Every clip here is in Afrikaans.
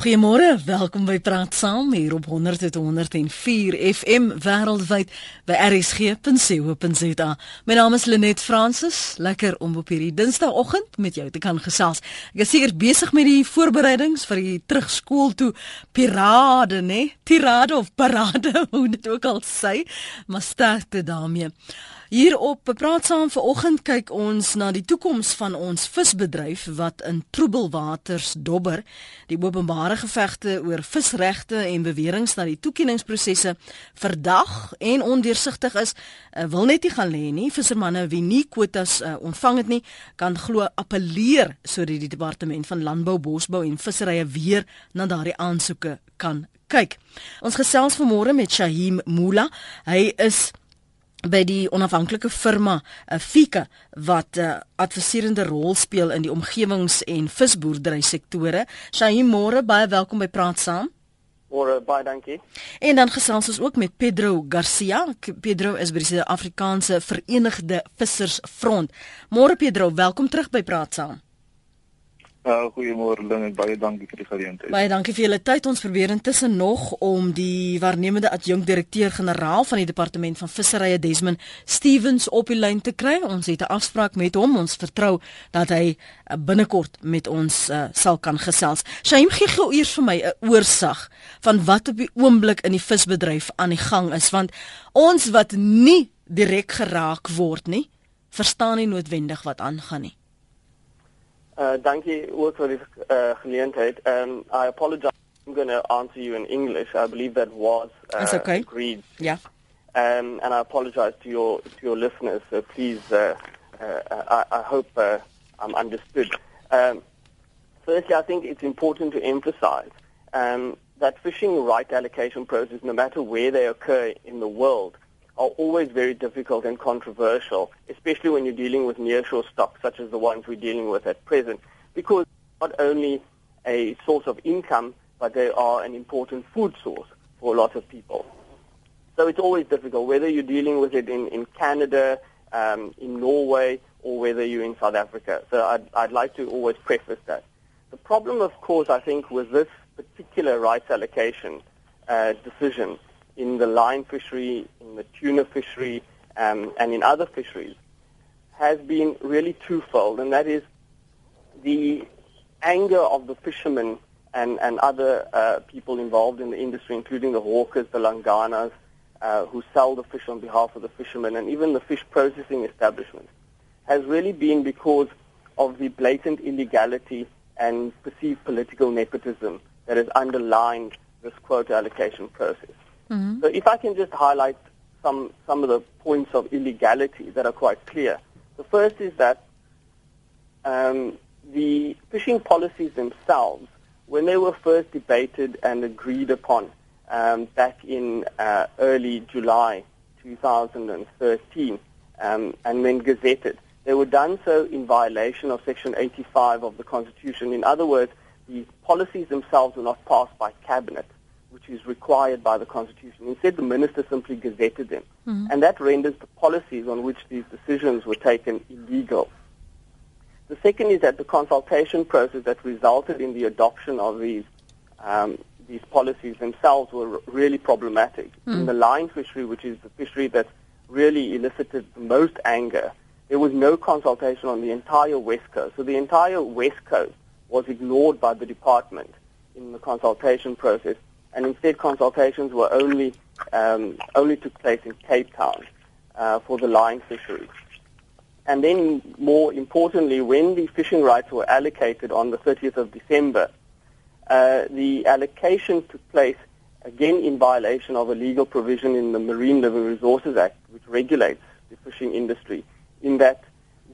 Goeiemôre, welkom by Praat Saam hier op 100.104 FM wêreldwyd by rsg.co.za. My naam is Lenet Fransis, lekker om op hierdie Dinsdagoggend met jou te kan gesels. Ek is seker besig met die voorbereidings vir die terugskool toe pirade, né? Tirade of parade, hoe dit ook al sê, maar sterkte daarmee. Hier op Praat saam vanoggend kyk ons na die toekoms van ons visbedryf wat in troebelwaters dobber. Die openbare gevegte oor visregte en beweringe na die toekenningsprosesse verdag en ondeursigtig is, uh, wil net nie gaan lê nie. Vissermanne wie nie kwotas uh, ontvang het nie, kan glo appeleer sodat die departement van landbou, bosbou en visserye weer na daardie aansoeke kan kyk. Ons gesels vanmôre met Shahim Mula. Hy is by die onafhanklike firma uh, Fika wat 'n uh, adviserende rol speel in die omgewings- en visboerdery sektore. Shahim Moore, baie welkom by Praat Saam. Môre, baie dankie. En dan gesels ons ook met Pedro Garcia. Pedro is by die Suid-Afrikaanse Verenigde Vissersfront. Môre Pedro, welkom terug by Praat Saam. Uh, Goeiemôre Lynn en baie dankie vir die geleentheid. Baie dankie vir julle tyd. Ons probeer intussen nog om die waarnemende adjunkdirekteur-generaal van die departement van visserye Desmond Stevens op die lyn te kry. Ons het 'n afspraak met hom. Ons vertrou dat hy uh, binnekort met ons uh, sal kan gesels. Shaim gee gou eers vir my 'n oorsig van wat op die oomblik in die visbedryf aan die gang is want ons wat nie direk geraak word nie, verstaan nie noodwendig wat aangaan nie. Uh, dankie ook vir die uh, geleentheid. Um, I apologize. I'm going to answer you in English. I believe that was uh, okay. agreed. Yeah. Um, and I apologize to your to your listeners. So please, uh, uh, I, I, hope uh, I'm understood. Um, firstly, I think it's important to emphasize um, that fishing right allocation process, no matter where they occur in the world, are always very difficult and controversial, especially when you're dealing with nearshore stocks such as the ones we're dealing with at present, because not only a source of income, but they are an important food source for a lot of people. So it's always difficult, whether you're dealing with it in, in Canada, um, in Norway, or whether you're in South Africa. So I'd, I'd like to always preface that. The problem, of course, I think, with this particular rights allocation uh, decision in the line fishery, in the tuna fishery, um, and in other fisheries has been really twofold, and that is the anger of the fishermen and, and other uh, people involved in the industry, including the hawkers, the langanas, uh, who sell the fish on behalf of the fishermen, and even the fish processing establishments, has really been because of the blatant illegality and perceived political nepotism that has underlined this quota allocation process. Mm-hmm. So if I can just highlight some, some of the points of illegality that are quite clear. The first is that um, the fishing policies themselves, when they were first debated and agreed upon um, back in uh, early July 2013 um, and then gazetted, they were done so in violation of Section 85 of the Constitution. In other words, the policies themselves were not passed by Cabinet which is required by the Constitution. Instead, the minister simply gazetted them. Mm-hmm. And that renders the policies on which these decisions were taken illegal. The second is that the consultation process that resulted in the adoption of these um, these policies themselves were really problematic. Mm. In the line fishery, which is the fishery that really elicited the most anger, there was no consultation on the entire West Coast. So the entire West Coast was ignored by the department in the consultation process and instead consultations were only um, only took place in Cape Town uh, for the line fisheries. And then, more importantly, when the fishing rights were allocated on the 30th of December, uh, the allocation took place again in violation of a legal provision in the Marine Living Resources Act, which regulates the fishing industry, in that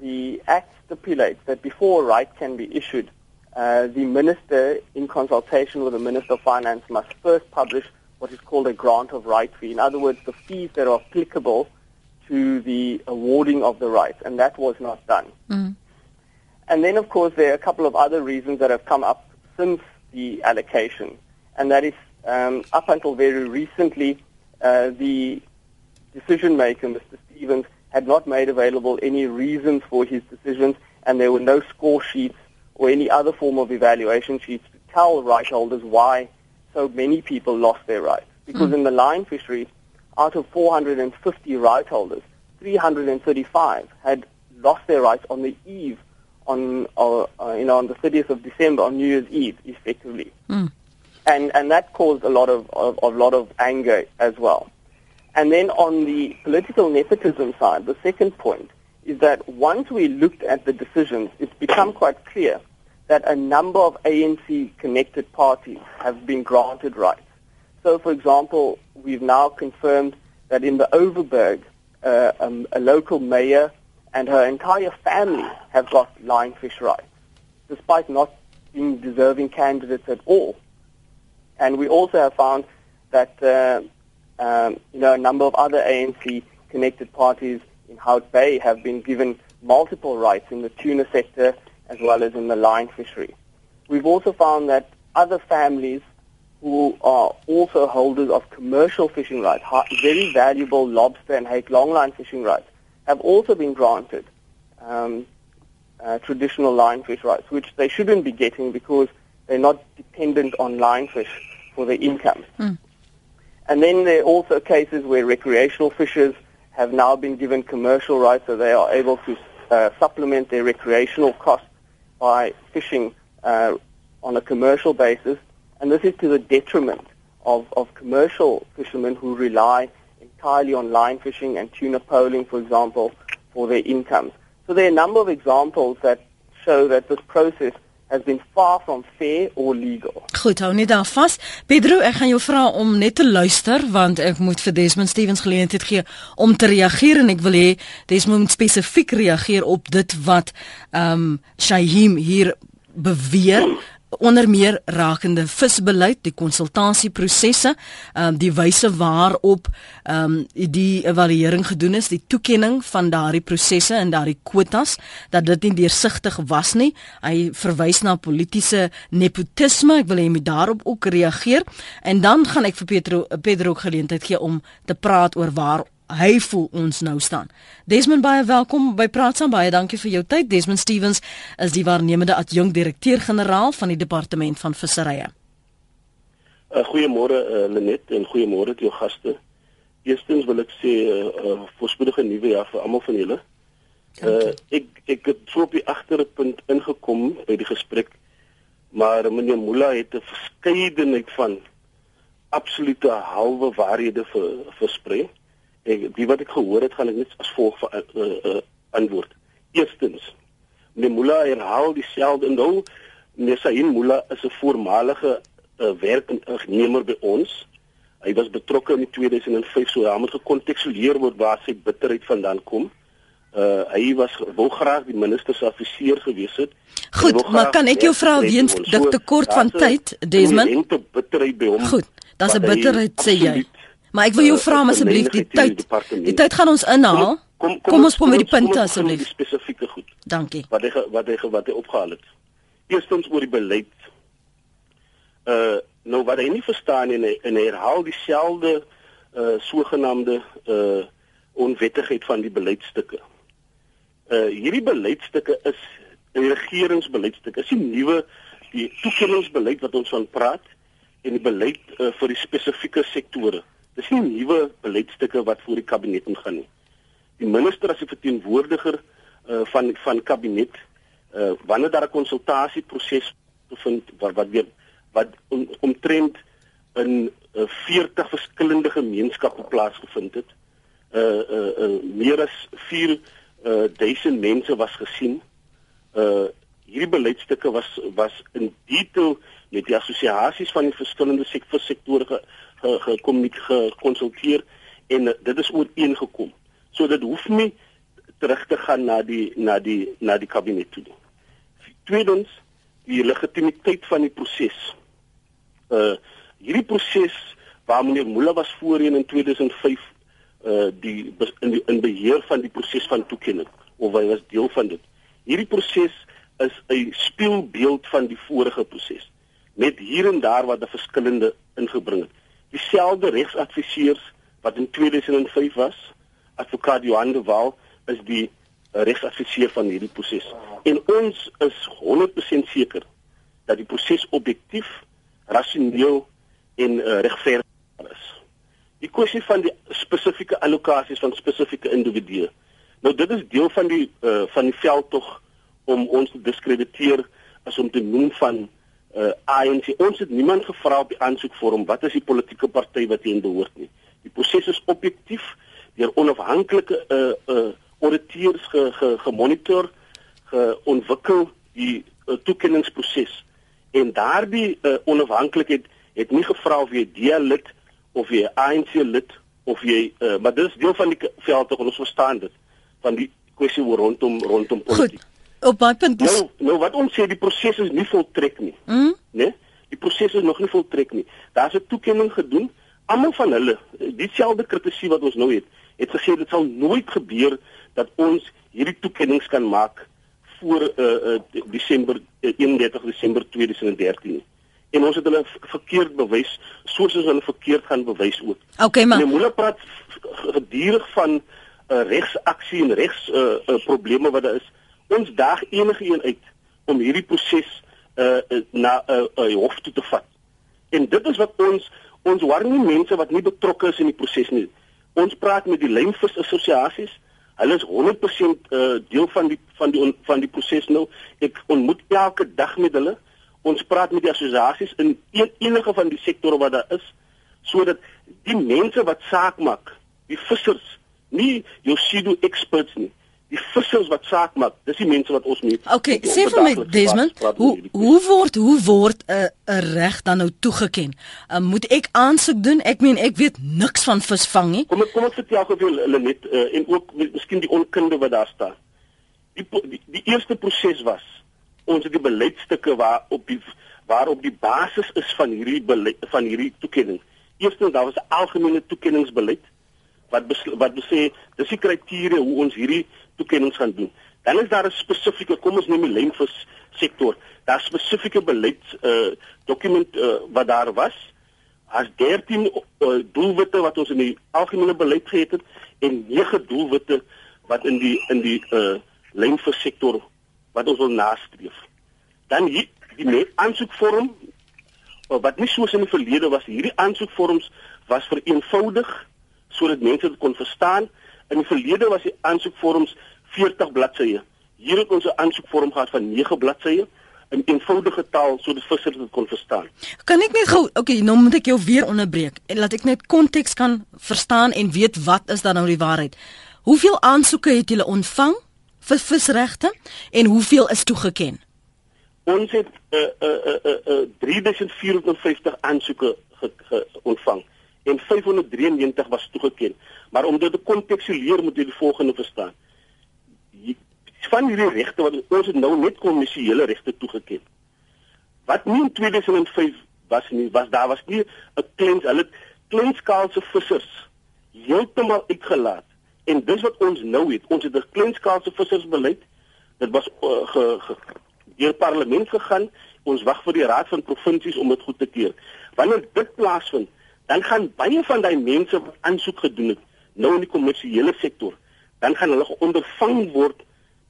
the Act stipulates that before a right can be issued, uh, the minister, in consultation with the Minister of Finance, must first publish what is called a grant of right fee. In other words, the fees that are applicable to the awarding of the rights, and that was not done. Mm. And then, of course, there are a couple of other reasons that have come up since the allocation, and that is um, up until very recently, uh, the decision maker, Mr. Stevens, had not made available any reasons for his decisions, and there were no score sheets or any other form of evaluation sheets to tell right holders why so many people lost their rights. Because mm. in the line fishery, out of 450 right holders, 335 had lost their rights on the eve on uh, uh, you know on the 30th of December on New Year's Eve, effectively, mm. and and that caused a lot of, of a lot of anger as well. And then on the political nepotism side, the second point is that once we looked at the decisions, it's become quite clear that a number of ANC-connected parties have been granted rights. So, for example, we've now confirmed that in the Overberg, uh, um, a local mayor and her entire family have got lionfish rights, despite not being deserving candidates at all. And we also have found that uh, um, you know a number of other ANC-connected parties in Hout Bay have been given multiple rights in the tuna sector as well as in the line fishery. We've also found that other families who are also holders of commercial fishing rights, very valuable lobster and hake longline fishing rights, have also been granted um, uh, traditional lionfish rights, which they shouldn't be getting because they're not dependent on lionfish for their income. Mm. And then there are also cases where recreational fishers have now been given commercial rights so they are able to uh, supplement their recreational costs by fishing uh, on a commercial basis. And this is to the detriment of, of commercial fishermen who rely entirely on line fishing and tuna poling, for example, for their incomes. So there are a number of examples that show that this process has been far from fair or legal. Goed, hou net daar vas. Pedro, ek gaan jou vra om net te luister want ek moet vir Desmond Stevens geleentheid gee om te reageer en ek wil hê Desmond moet spesifiek reageer op dit wat ehm um, Shahim hier beweer onder meer rakende visbeleid, die konsultasieprosesse, ehm um, die wyse waarop ehm um, die evaluering gedoen is, die toekenning van daardie prosesse en daardie kwotas dat dit nie deursigtig was nie. Hy verwys na politieke nepotisme. Ek wil hê hy moet daarop ook reageer en dan gaan ek vir Pedro Pedro geleentheid gee om te praat oor waar hy voel ons nou staan. Desmond baie welkom by Praat saam baie dankie vir jou tyd. Desmond Stevens is die waarnemende adjunk direkteur-generaal van die departement van visserye. Uh, goeiemôre uh, Lenet en goeiemôre aan jou gaste. Eerstens wil ek sê 'n uh, uh, voorspoedige nuwe jaar vir almal van julle. Uh, ek ek het voor op die agterpunt ingekom by die gesprek, maar meneer Mula het 'n verskeidenheid van absolute halwe waarhede ver, versprei ek die wat ek gehoor het gaan ek net as volg van uh, uh, antwoord. Eerstens, meneer Mula herhaal dieselfde nou meneer Sahin Mula is 'n voormalige uh, werknemer by ons. Hy was betrokke in 2005 so hy moet gekontekstualiseer word waar sy bitterheid vandaan kom. Uh hy was wou graag die minister se adviseur gewees het. Goed, maar kan ek jou vra weens dit te kort van tyd, Desmond? Goed, dan's 'n bitterheid sê jy. Maar ek wil jou vra asseblief die tyd. Die tyd gaan ons inhaal. Kom, kom, kom ons kom met die punte asseblief. Spesifieke goed. Dankie. Wat hy wat hy wat hy opgehaal het. Eerstens oor die beleid. Uh nou wat hy nie verstaan en hy, en hy herhaal dieselfde uh sogenaamde uh onwettigheid van die beleidsstukke. Uh hierdie beleidsstukke is 'n regeringsbeleidstuk. Is die nuwe die toekenningsbeleid wat ons van praat en die beleid uh, vir die spesifieke sektore. Dis nie nuwe beleidsstukke wat voor die kabinet ingaan nie. Die minister as die verteenwoordiger uh, van van kabinet uh, wanneer daar 'n konsultasieproses bevind wat wat weer wat om, omtrent in uh, 40 verskillende gemeenskappe plaasgevind het. Uh uh, uh meer as 4 uh duisend mense was gesien. Uh hierdie beleidsstukke was was in detail met die assosiasies van die verskillende sektore gekonsulteer en dit is ooreengekom. So dit hoef nie terug te gaan na die na die na die kabinet toe nie. Tweedens, die legitimiteit van die proses. Uh hierdie proses waar meneer Mula was voorheen in 2005 uh die in die in beheer van die proses van toekenning of hy was deel van dit. Hierdie proses is 'n spieelbeeld van die vorige proses met hier en daar wat 'n verskillende ingebring het dieselfde regsadviseurs wat in 2005 was, advokaat Johan de Waal is die uh, regsadviseur van hierdie proses. En ons is 100% seker dat die proses objektief, rasioneel en uh, regverdig is. Die kwessie van die spesifieke allokasies van spesifieke individue. Nou dit is deel van die uh, van die veldtog om ons te diskrediteer as om te noem van uh, ANC. Ons het niemand gevra op die aansoekvorm wat is die politieke party wat hierin behoort nie. Die proses is objektief deur onafhanklike uh, uh, auditeurs ge, ge, gemonitor, geontwikkel die uh, toekenningsproses en daardie uh, onafhanklikheid het nie gevra of jy deel of jy ANC lid of jy uh, maar dis deel van die veld tog ons verstaan dit van die kwessie rondom rondom politiek. Goed. Op baie punte nou, nou wat ons sê die proses is nie voltrek nie. Mm? Né? Nee? Die proses is nog nie voltrek nie. Daar's 'n toekenning gedoen. Almal van hulle, dieselfde kritisie wat ons nou het, het gesê dit sal nooit gebeur dat ons hierdie toekennings kan maak voor uh, uh Desember uh, 31 Desember 2013 en ons het hulle verkeerd bewys soos ons hulle verkeerd gaan bewys ook. Okay, maar jy moet praat gedurig van uh, regsaksie en regs uh, uh, probleme wat daar is. Ons daag enige een uit om hierdie proses uh, na 'n uh, uh, hof toe te vat. En dit is wat ons ons nie mense wat nie betrokke is in die proses nie. Ons praat met die lynvis assosiasies Hulle is 100% uh, deel van die van die on, van die proses nou. Ek ontmoet elke dag met hulle. Ons praat met die assosiasies in een, enige van die sektore wat daar is sodat die mense wat saak maak, die vissers, nie jou pseudo experts nie, die vissers wat saak maak, dis die mense wat ons moet. Okay, sê vir my Desmond, hoe hoe word hoe word 'n 'n reg dan nou toegeken? Uh, moet ek aansoek doen? Ek meen ek weet niks van visvang nie. Kom ek kom ek vertel gou vir hulle net uh, en ook miskien die onkunde wat daar staan. Die die, die eerste proses was ons het die beleidsstukke waar op die waarop die basis is van hierdie beleid, van hierdie toekenning. Eerstens daar was 'n algemene toekenningsbeleid wat wat sê dis die kriteria hoe ons hierdie toekennings gaan doen. Dan is daar 'n spesifieke, kom ons neem die lynvis sektor. Daar spesifieke beleids uh dokument uh, wat daar was. As 13 uh, doelwitte wat ons in die algemene beleid gehad het en 9 doelwitte wat in die in die uh lynvis sektor wat ons wil nastreef. Dan hier die aansoekvorm wat nie soos in die verlede was, hierdie aansoekvorms was vereenvoudig sodat mense dit kon verstaan In die verlede was die aansoekvorms 40 bladsye. Hier het ons 'n aansoekvorm gehad van 9 bladsye in eenvoudige taal sodat vissers dit kon verstaan. Kan ek net gou, okay, nou moet ek jou weer onderbreek en laat ek net konteks kan verstaan en weet wat is dan nou die waarheid. Hoeveel aansoeke het julle ontvang vir visregte en hoeveel is toegeken? Ons het uh uh uh, uh 3450 aansoeke ontvang en 593 was toegeken. Maar om dit te kontekstualiseer moet jy die volgende verstaan. Van hierdie regte wat ons nou net kommersiële regte toegeken. Wat nie in 2005 was nie, was daar was nie 'n klein hulle kleinskaalse vissers heeltemal uitgelaat. En dis wat ons nou het. Ons het 'n kleinskaalse vissersbeleid. Dit was uh, ge, ge, deur parlement gegaan. Ons wag vir die raad van provinsies om dit goed te keur. Wanneer dit plaasvind, dan gaan baie van daai mense wat aansoek gedoen het nou in die kommersiële sektor, dan gaan hulle ondervang word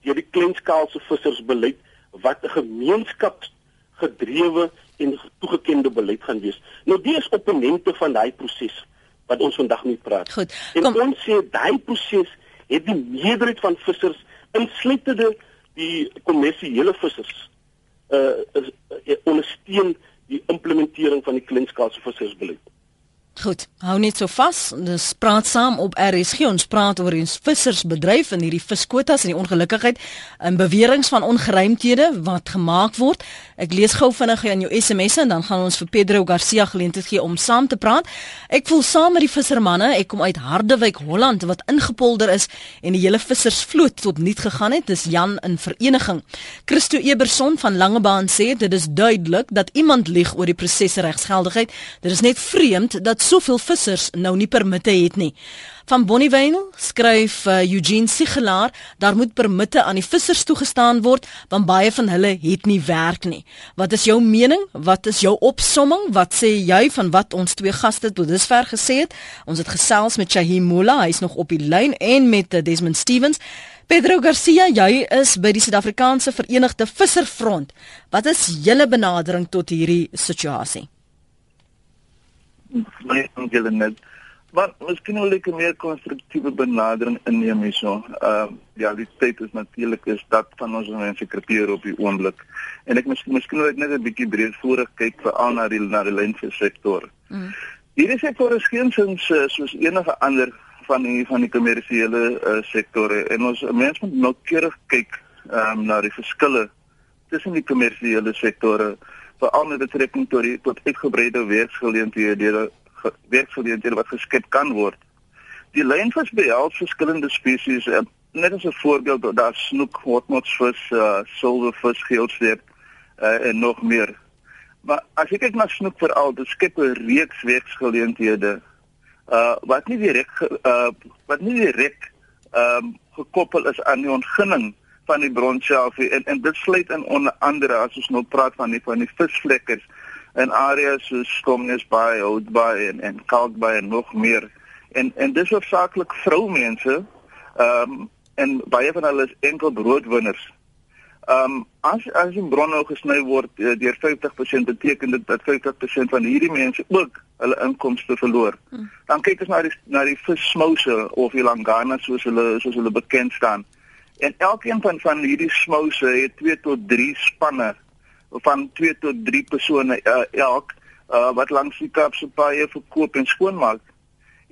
deur die kleinskaalse vissersbeleid wat 'n gemeenskapsgedrewe en toegekende beleid gaan wees. Nou die is opponente van daai proses wat ons vandag nie praat. Goed. En ons sê daai proses het die meerderheid van vissers insluitende die kommersiële vissers uh, uh ondersteun die implementering van die kleinskaalse vissersbeleid. Goed, hou net so vas. Ons praat saam op RSG. Ons praat oor die vissersbedryf en hierdie viskwotas en die ongelukkigheid en beweringe van ongeruimthede wat gemaak word. Ek lees gou vinnig aan jou SMS'e en dan gaan ons vir Pedro Garcia geleentheid gee om saam te praat. Ek voel saam met die vissermanne. Ek kom uit Hardewyk, Holland wat ingepolder is en die hele vissersvloot tot niet gegaan het. Dis Jan in vereniging. Christo Eberson van Langebaan sê dit is duidelik dat iemand lieg oor die prosesregsgeldigheid. Dit is net vreemd dat soveel vissers nou nie permitte het nie. Van Bonnievale skryf uh, Eugene Sigelaar, daar moet permitte aan die vissers toegestaan word want baie van hulle het nie werk nie. Wat is jou mening? Wat is jou opsomming? Wat sê jy van wat ons twee gaste tot dusver gesê het? Ons het gesels met Shahim Mola, hy's nog op die lyn en met uh, Desmond Stevens. Pedro Garcia, jy is by die Suid-Afrikaanse Verenigde Visserfront. Wat is julle benadering tot hierdie situasie? My enkele net Maar miskien wil ek 'n meer konstruktiewe benadering inneem hierso. Ehm uh, ja, die tyd is natuurlik is dat van ons mense krepeer op die oomblik. En ek miskien miskien wil ek net 'n bietjie breedvoerig kyk vir al na die na die lynvissektor. Mm. Hierdie sektor is geen sins uh, soos enige ander van die van die kommersiële uh, sektore en ons mense moet noukeurig kyk ehm um, na die verskille tussen die kommersiële sektore veral met betrekking tot die tot uitgebreide werksgeleenthede werksgeleenthede wat geskep kan word. Die lynvis behels verskillende spesies en net as 'n voorbeeld daar snoek, hotmotsvis, uh, silvervis, geelstreep uh, en nog meer. Maar as ek kyk na snoek veral, dit skep 'n reeks werksgeleenthede uh wat nie direk uh wat nie direk ehm um, gekoppel is aan die ontginning van die bron self en en dit sluit in onder andere as ons nou praat van die van die visvlekkers in areas soos Skomnes Bay, Oud Bay en en Kalk Bay en nog meer. En en dis hoofsaaklik vroumense. Ehm um, en baie van hulle is enkel broodwinners. Ehm um, as as 'n bron nou gesny word uh, deur 50% beteken dit dat 50% van hierdie mense ook hulle inkomste verloor. Hmm. Dan kyk ons na die na die vissmouse of die langana soos hulle soos hulle bekend staan. En elkeen van van hierdie smouse het 2 tot 3 spanne van 2 tot 3 persone uh, elk uh, wat langs die Kaapse paaie verkoop en skoonmaak.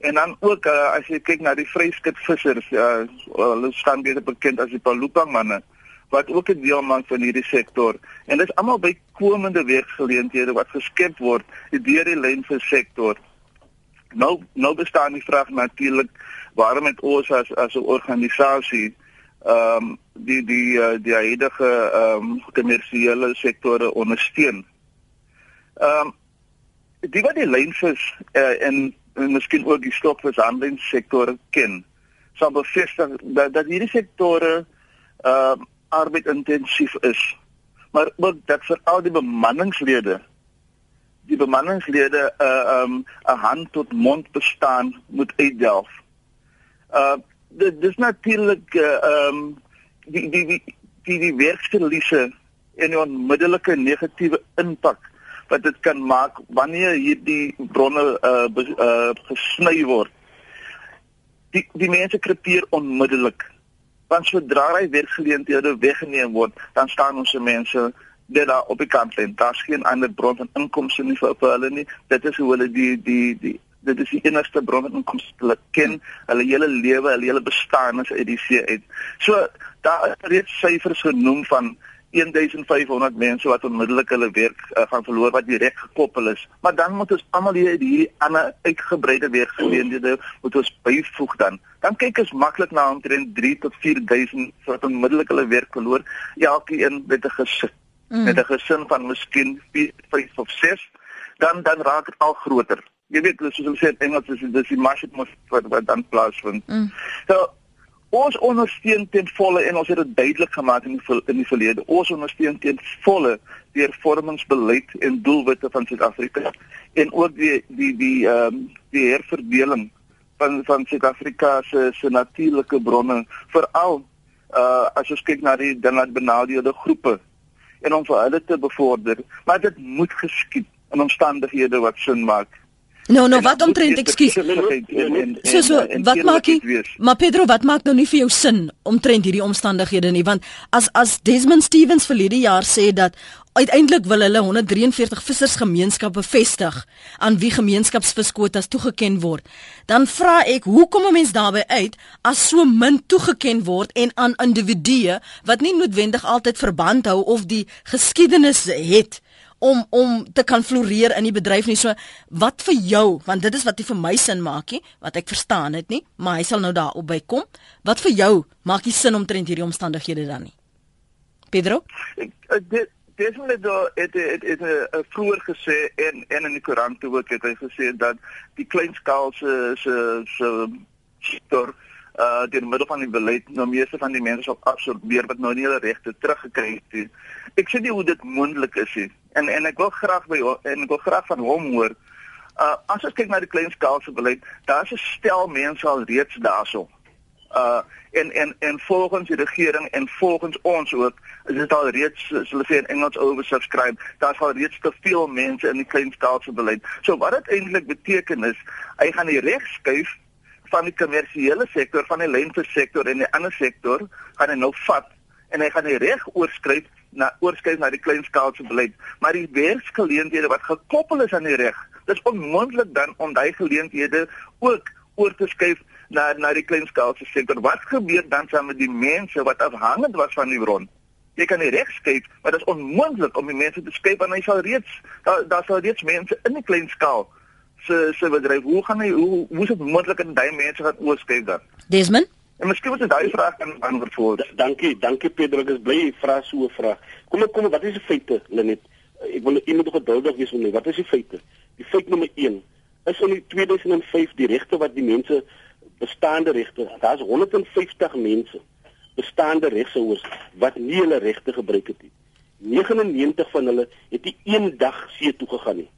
En dan ook uh, as jy kyk na die vryskut vissers, uh, hulle staan beter bekend as die Palupa manne wat ook 'n deel maak van hierdie sektor. En dit is almal bykomende werksgeleenthede wat geskep word deur die lynvissektor. Nou nou bestaan die vraag natuurlik waarom het ons as as 'n organisasie ehm um, die die uh, die huidige ehm um, kommersiële sektore ondersteun. Ehm um, die wat die lynvis uh, en, en miskien ook die stokvishandelingssektor ken, sal bevestig dat dat hierdie sektore ehm uh, arbeidintensief is. Maar ook dat vir al die bemanningslede die bemanningslede uh, ehm um, 'n hand tot mond bestaan moet uitdelf. Uh dit dis natuurlik eh, ehm uh, um, die die die die, die werksverliese en die onmiddellike negatiewe impak wat dit kan maak wanneer hierdie bronne uh, uh gesny word. Die die mense krepeer onmiddellik. Want sodra hy werkgeleenthede weggeneem word, dan staan ons se mense dit daar op die kant lê. Daar's geen ander bron van inkomste nie vir, vir hulle nie. Dit is hoe hulle die die die dit is die enigste bron van inkomste wat hulle ken, hulle hele lewe, hulle hele bestaan is uit die see uit. So daar is reeds syfers genoem van 1500 mense wat onmiddellik hulle werk uh, gaan verloor wat direk gekoppel is. Maar dan moet ons almal hier hierdie ander uitgebreide werkgeleenthede moet ons byvoeg dan. Dan kyk ons maklik na omtrent 3 tot 4000 wat onmiddellik hulle werk verloor. Elkeen met 'n gesin mm. met 'n gesin van miskien 4, 5 of 6 dan dan raak dit al groter jy weet soos hulle sê in Engels is dis die market must wat wat dan plaasvind. Mm. So ons ondersteun ten volle en ons het dit duidelik gemaak in die in die verlede. Ons ondersteun ten volle die vormingsbeleid en doelwitte van Suid-Afrika en ook die die die ehm um, die herverdeling van van Suid-Afrika se se natuurlike bronne veral uh as ons kyk na die dan benadeelde groepe en om vir hulle te bevorder, maar dit moet geskied in omstandighede wat sin maak. Nou nou wat omtrent ekskuus. So so wat maak jy? Maar Pedro, wat maak nou nie vir jou sin omtrent hierdie omstandighede nie want as as Desmond Stevens verlede jaar sê dat uiteindelik wil hulle 143 vissersgemeenskappe vestig aan wie gemeenskapsviskwotas toegeken word. Dan vra ek, hoe kom 'n mens daarbey uit as so min toegeken word en aan individue wat nie noodwendig altyd verband hou of die geskiedenis het om om te kan floreer in die bedryf nie. So wat vir jou, want dit is wat dit vir my sin maak nie, wat ek verstaan dit nie, maar hy sal nou daarop bykom. Wat vir jou maak die sin omtrent hierdie omstandighede dan nie? Pedro? Ek, dit net daar het het het 'n vroeër gesê en en in die koerant ook het hy gesê dat die kleinskaalse se se sektor uh deur middel van die beleid nou meeste van die mense op absorbeer wat nou nie hulle regte teruggekry het nie. Ek sê nie hoe dit moontlik is nie. En en ek wil graag by en ek wil graag van hom hoor. Uh as ons kyk na die kleinskaalse beleid, daar's 'n stel mense al reeds daarso. Uh en en en volgens die regering en volgens ons ook is dit al reeds hulle sê in Engels oversubscribe. Daar's al reeds te veel mense in die kleinskaalse beleid. So wat dit eintlik beteken is, hy gaan die reg skuif van die kommersiële sektor, van die lynvissektor en die ander sektor gaan hy nou vat en hy gaan die reg oorskryf na oorskryf na die kleinskaalse beleid. Maar die werksgeleenthede wat gekoppel is aan die reg, dis onmoontlik dan om daai geleenthede ook oor te skuif na na die kleinskaalse sektor. Wat gebeur dan saam met die mense wat afhangend was van die bron? Jy kan nie regskeep, maar dit is onmoontlik om die mense te skep want hy sal reeds daar daar sal reeds mense in die kleinskaal se se bedryf. Hoe gaan hy hoe hoe is dit moontlik dat daai mense gaan oorskep dan? Desmond En miskien moet jy daai vraag kan antwoord. Dankie, dankie Pedro, ek is bly jy vra so 'n vraag. Kom ek kom wat is die feite, Lenet? Ek wil iemand geduldig wees met my. Wat is die feite? Die feit nommer 1 is in die 2005 die regte wat die mense bestaande regte. Daar's 150 mense bestaande regsouers wat nie hulle regte gebruik het nie. 99 van hulle het nie een dag see toe gegaan nie.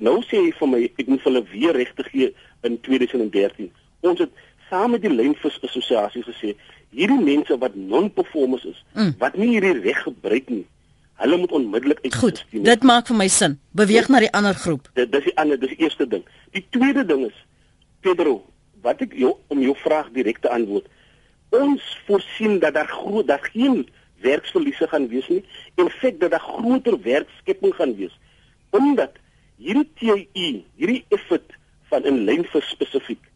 Nou sê hy vir my ek moet hulle weer regte gee in 2013. Ons het saam met die Lynvis Assosiasie gesê hierdie mense wat non-performers is, mm. wat nie hierdie reg gebruik nie, hulle moet onmiddellik word. Goed, dit maak vir my sin. Beweeg ja. na die ander groep. Dit dis die ander, dis die eerste ding. Die tweede ding is Pedro, wat ek jou om jou vraag direk te antwoord. Ons voorsien dat daar groot dat geen werksverliese gaan wees nie en feit dat daar groter werkskepping gaan wees. Omdat hierdie TI, hierdie effort van in lyn vir spesifiek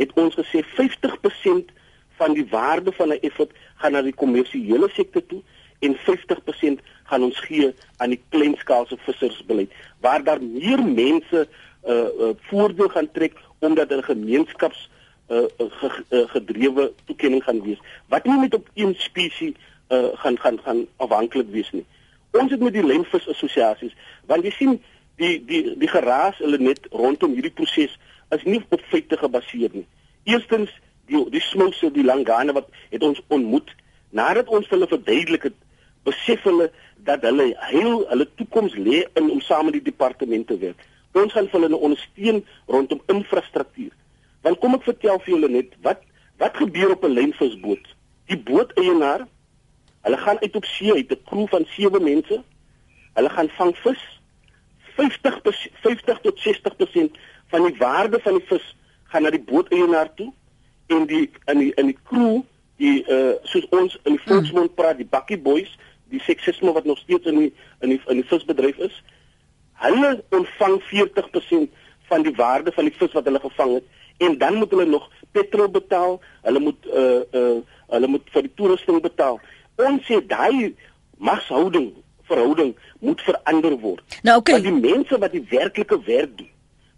het ons gesê 50% van die waarde van 'n effort gaan na die kommersiële sektor toe en 50% gaan ons gee aan die kleinskaalse vissersbeleid waar daar meer mense uh, uh voordeel gaan trek omdat 'n gemeenskaps uh, ge, uh, gedrewe toekenning gaan wees wat nie net op een spesies uh, gaan gaan gaan afhanklik wees nie. Ons het met die lynvis assosiasies want jy sien die die die geraas hulle net rondom hierdie proses is nie op feite gebaseer nie. Eerstens die die smouse die langane wat het ons ontmoet nadat ons hulle verduidelik het besef hulle dat hulle heel hulle toekoms lê in om saam met die departement te werk. Ons gaan hulle ondersteun rondom infrastruktuur. Want kom ek vertel vir julle net wat wat gebeur op 'n lynvisboot? Die booteienaar, hulle gaan uit op see, het 'n kroeg van 7 mense. Hulle gaan vang vis. 50 50 tot 60% van die waarde van die vis gaan na die booteienaar toe en die in die in die kroeg die uh soos ons in die volksmond praat die bakkie boys die seksisme wat nog steeds in die in die in die visbedryf is Hulle ontvang 40% van die waarde van die vis wat hulle gevang het en dan moet hulle nog petrol betaal. Hulle moet uh uh hulle moet vir die toerusting betaal. Ons sê daai magshouding verhouding moet verander word. Nou okay. Want die mense wat die werklike werk doen,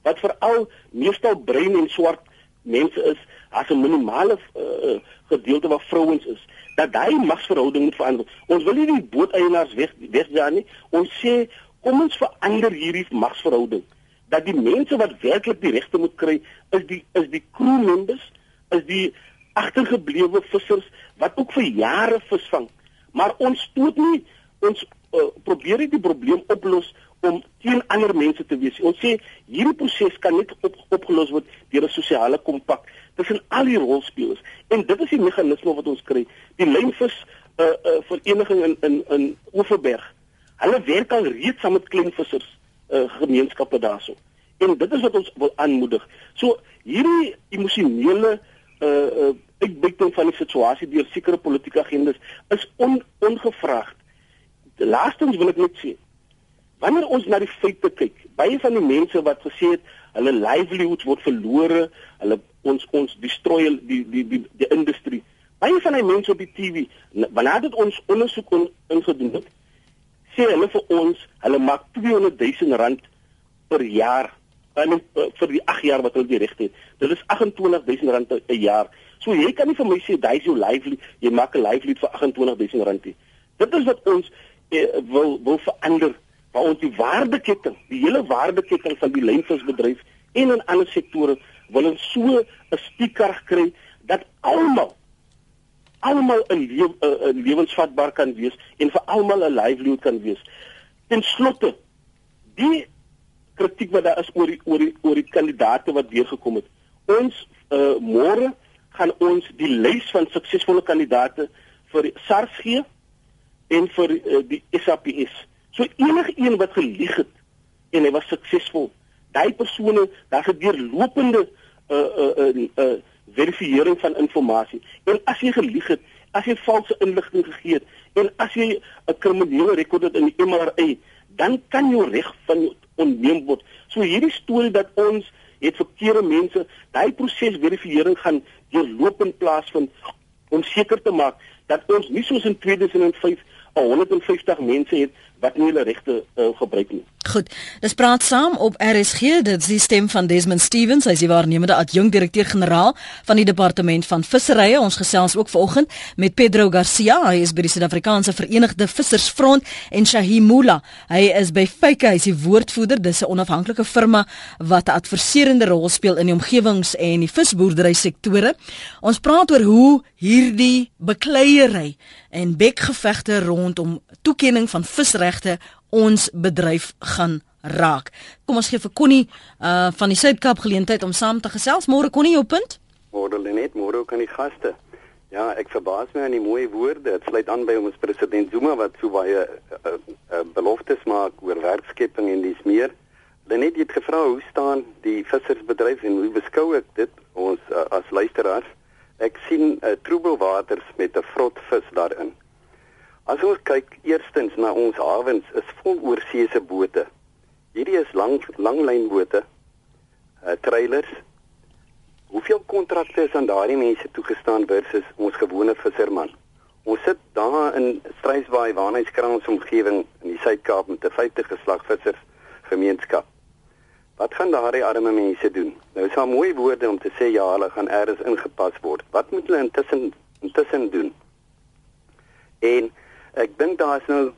wat veral meestal bruin en swart mense is, as 'n minimale uh, gedeelte wat vrouens is, dat daai magsverhouding moet verander. Ons wil nie die booteienaars weg wegjaag nie. Ons sê kom ons verander hierdie magsverhouding dat die mense wat werklik die regte moet kry is die is die crew members is die agtergeblewe vissers wat ook vir jare visvang maar ons stoot nie ons uh, probeer die probleem oplos om teen ander mense te wees ons sê hierdie proses kan net op, opgelos word deur 'n sosiale kompak tussen al die rolspelers en dit is die meganisme wat ons kry die lynvis uh, uh, vereniging in in in Oeverberg Hulle werk al reeds saam met kleinvissers uh, gemeenskappe daarso. En dit is wat ons wil aanmoedig. So hierdie emosionele uh uh uitbuiting van die situasie deur sekere politieke agendas is on, ongevraagd. Laastens wil ek net sê wanneer ons na die feite kyk, baie van die mense wat gesê het hulle livelihoods word verlore, hulle ons ons destroy die die die die industrie. Baie van die mense op die TV, wanneer dit ons ondersoek on, ingedoen het, sê hulle vir ons, hulle maak 200 000 rand per jaar en eh, vir die 8 jaar wat hulle die reg het. Dit is 28 000 rand 'n jaar. So jy kan nie vir my sê daai is jou lively, jy maak 'n lively vir 28 000 rand nie. Dit is wat ons eh, wil wil verander, waar ons die waardeketting, die hele waardeketting van die lynvisbedryf en in ander sektore wil ons so 'n spieker kry dat almal almal 'n lewe 'n lewensvatbaar kan wees en vir almal 'n livelihood kan wees. Ten slotte die kritiek wat daar is oor die oor die oor die kandidate wat deurgekom het. Ons uh, môre gaan ons die lys van suksesvolle kandidaate vir SARS gee en vir uh, die SAPS. So enige een wat gelieg het en hy was suksesvol, daai persone, daar gebeur lopende uh uh uh, uh verifiering van inligting. En as jy gelieg het, as jy valse inligting gegee het en as jy 'n kriminele rekord het in die MRA, dan kan jou reg van onneem word. So hierdie storie dat ons het verkeerde mense, daai proses verifisering gaan deurlopend plaasvind om seker te maak dat ons nie soos in 2005 al 150 mense het wat nie hulle regte uh, gebruik nie. Goed. Dis praat saam op RSG. Dit is die stem van Desmond Stevens. Hy is die waarnemende adjunk direkteur-generaal van die departement van visserye. Ons gesels ook vanoggend met Pedro Garcia. Hy is by die Suid-Afrikaanse Verenigde Vissersfront en Shahimula. Hy is by Fike, hy is die woordvoerder. Dis 'n onafhanklike firma wat 'n adviserende rol speel in die omgewings en die visboerdery sektore. Ons praat oor hoe hierdie bekleierery en bekgevegte rondom toekenning van visregte ons bedryf gaan raak. Kom ons gee vir Connie uh van die Suid-Kaap geleentheid om saam te gesels. Môre Connie, jou punt? Môre Lenet, môre ook aan die gaste. Ja, ek verbaas my aan die mooi woorde. Dit sluit aan by ons president Zuma wat so baie uh, uh, uh, beloftes maak oor werkskepping en dis meer. Lenet het gevra hoe staan die vissersbedryf en hoe beskou ek dit ons uh, as luisteraars? Ek sien uh, troebelwaters met 'n vrot vis daarin. As ons kyk eerstens na ons hawens is vol oorseese bote. Hierdie is lang langlynbote. Uh trailers. Hoeveel kontrakte is aan daardie mense toegestaan versus ons gewone visserman? Ons sit daar in Strysbaai, Waarnheidskraans omgewing in die Suid-Kaap met 'n 50 geslagvissers gemeenskap. Wat gaan daardie arme mense doen? Nou is daar mooi woorde om te sê ja, hulle gaan eers ingepas word. Wat moet hulle intussen intussen doen? En Ek dink daar is nou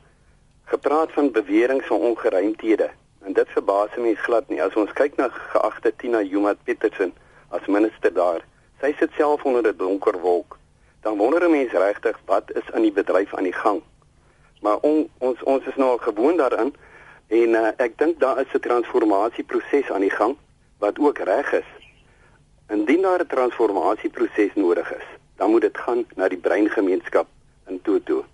gepraat van beweringe van ongeruimthede en dit verbaas my glad nie. As ons kyk na geagte Tina Jumat Petersen as minister daar, sy sit self onder 'n donker wolk. Dan wonder 'n mens regtig wat is in die bedryf aan die gang. Maar on, ons ons is nou gewoond daaraan en uh, ek dink daar is 'n transformasieproses aan die gang wat ook reg is. Indien daar 'n transformasieproses nodig is, dan moet dit gaan na die breingemeenskap in Toto.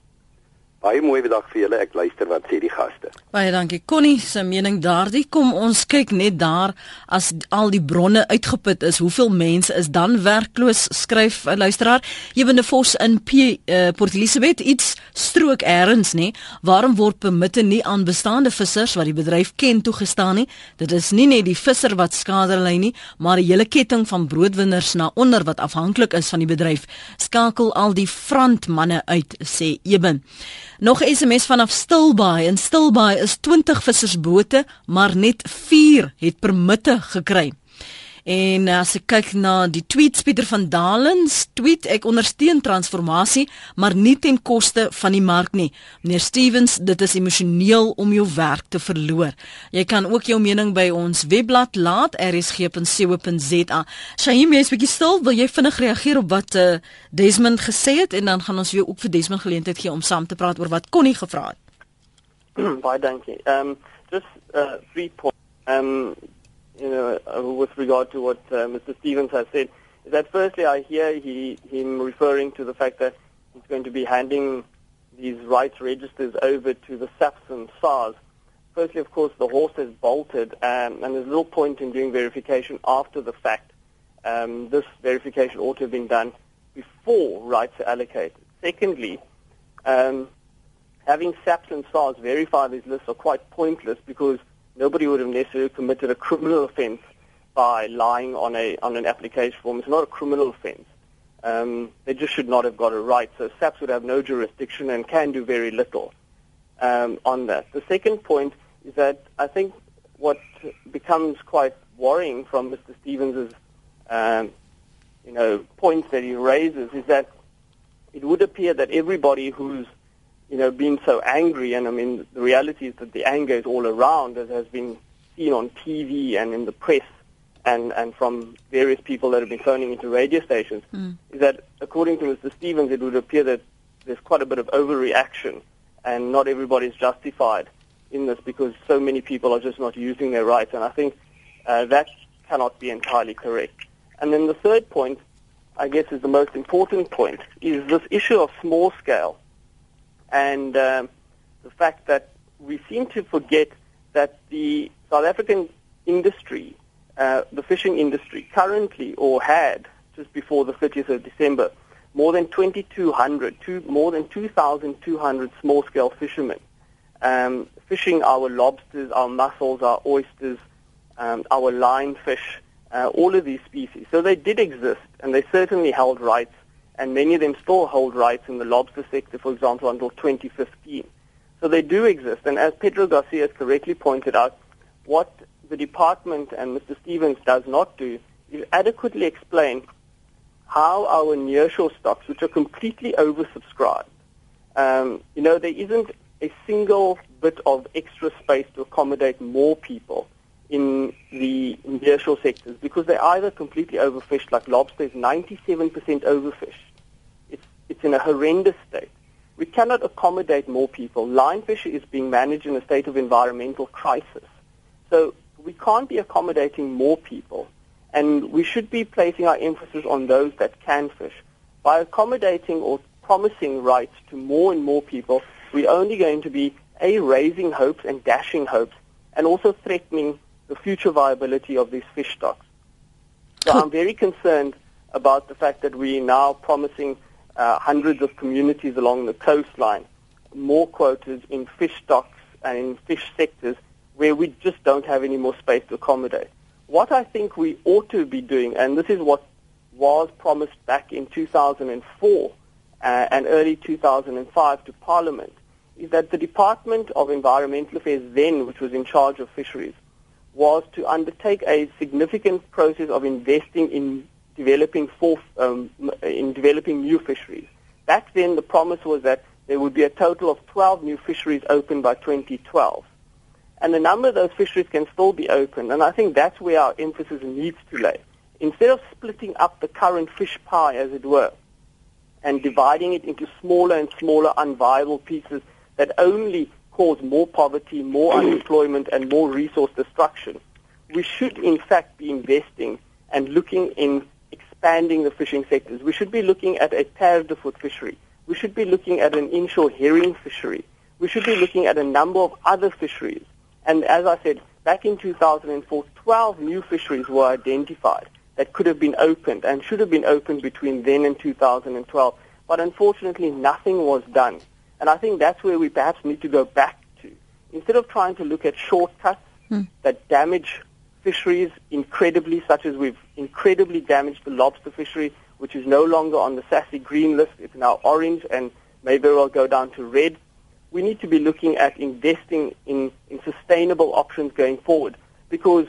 Baie mooi dag vir julle. Ek luister wat sê die gaste. Baie dankie. Connie se mening daardie kom ons kyk net daar as al die bronne uitgeput is, hoeveel mense is dan werkloos? Skryf 'n luisteraar. Ewende Vos in P uh, Port Elizabeth iets strook eers nê. Waarom word permitte nie aan bestaande vissers wat die bedryf ken toegestaan nie? Dit is nie net die visser wat skade ly nie, maar 'n hele ketting van broodwinners na onder wat afhanklik is van die bedryf. Skakel al die frantmanne uit sê Eben. Nog 'n SMS vanaf Stilbaai. In Stilbaai is 20 vissersbote, maar net 4 het permitte gekry. En as ek kyk na die tweets Pieter van Dalens tweet ek ondersteun transformasie maar nie ten koste van die mark nie. Meneer Stevens, dit is emosioneel om jou werk te verloor. Jy kan ook jou mening by ons webblad laat rsg.co.za. Shaim, jy's bietjie stil, wil jy vinnig reageer op wat uh, Desmond gesê het en dan gaan ons weer ook vir Desmond geleentheid gee om saam te praat oor wat Connie gevra het. Baie dankie. Ehm um, just uh, three points. Um you know, uh, with regard to what uh, Mr. Stevens has said, is that firstly I hear he, him referring to the fact that he's going to be handing these rights registers over to the SAPS and SARS. Firstly, of course, the horse has bolted, um, and there's little point in doing verification after the fact. Um, this verification ought to have been done before rights are allocated. Secondly, um, having SAPS and SARS verify these lists are quite pointless because nobody would have necessarily committed a criminal offence by lying on a on an application form. It's not a criminal offence. Um, they just should not have got it right. So SAPS would have no jurisdiction and can do very little um, on that. The second point is that I think what becomes quite worrying from Mr. Stevens's um, you know points that he raises is that it would appear that everybody who's you know, been so angry. And I mean, the reality is that the anger is all around, as has been seen on TV and in the press, and and from various people that have been phoning into radio stations. Mm. Is that according to Mr. Stevens, it would appear that there's quite a bit of overreaction, and not everybody is justified in this because so many people are just not using their rights. And I think uh, that cannot be entirely correct. And then the third point I guess, is the most important point, is this issue of small scale and um, the fact that we seem to forget that the South African industry, uh, the fishing industry, currently or had just before the 30th of December, more than 2,200, two, more than 2,200 small-scale fishermen um, fishing our lobsters, our mussels, our oysters, um, our lionfish, uh, all of these species. So they did exist, and they certainly held rights, and many of them still hold rights in the lobster sector, for example, until 2015. So they do exist, and as Pedro Garcia has correctly pointed out, what the department and Mr. Stevens does not do is adequately explain how our nearshore stocks, which are completely oversubscribed, um, you know, there isn't a single bit of extra space to accommodate more people in the nearshore sectors because they're either completely overfished, like lobster is 97% overfished. It's, it's in a horrendous state. We cannot accommodate more people. Lionfish is being managed in a state of environmental crisis. So we can't be accommodating more people. And we should be placing our emphasis on those that can fish. By accommodating or promising rights to more and more people, we're only going to be, A, raising hopes and dashing hopes, and also threatening the future viability of these fish stocks. So I'm very concerned about the fact that we're now promising uh, hundreds of communities along the coastline more quotas in fish stocks and in fish sectors where we just don't have any more space to accommodate. What I think we ought to be doing, and this is what was promised back in 2004 uh, and early 2005 to Parliament, is that the Department of Environmental Affairs then, which was in charge of fisheries, was to undertake a significant process of investing in developing um, in developing new fisheries. Back then, the promise was that there would be a total of 12 new fisheries open by 2012. And a number of those fisheries can still be open, and I think that's where our emphasis needs to lay. Instead of splitting up the current fish pie, as it were, and dividing it into smaller and smaller unviable pieces that only cause more poverty, more unemployment, and more resource destruction, we should in fact be investing and looking in expanding the fishing sectors. We should be looking at a perdefort fishery. We should be looking at an inshore herring fishery. We should be looking at a number of other fisheries. And as I said, back in 2004, 12 new fisheries were identified that could have been opened and should have been opened between then and 2012. But unfortunately, nothing was done. And I think that's where we perhaps need to go back to. Instead of trying to look at shortcuts hmm. that damage fisheries incredibly, such as we've incredibly damaged the lobster fishery, which is no longer on the SASSI green list. It's now orange and may very well go down to red. We need to be looking at investing in, in sustainable options going forward because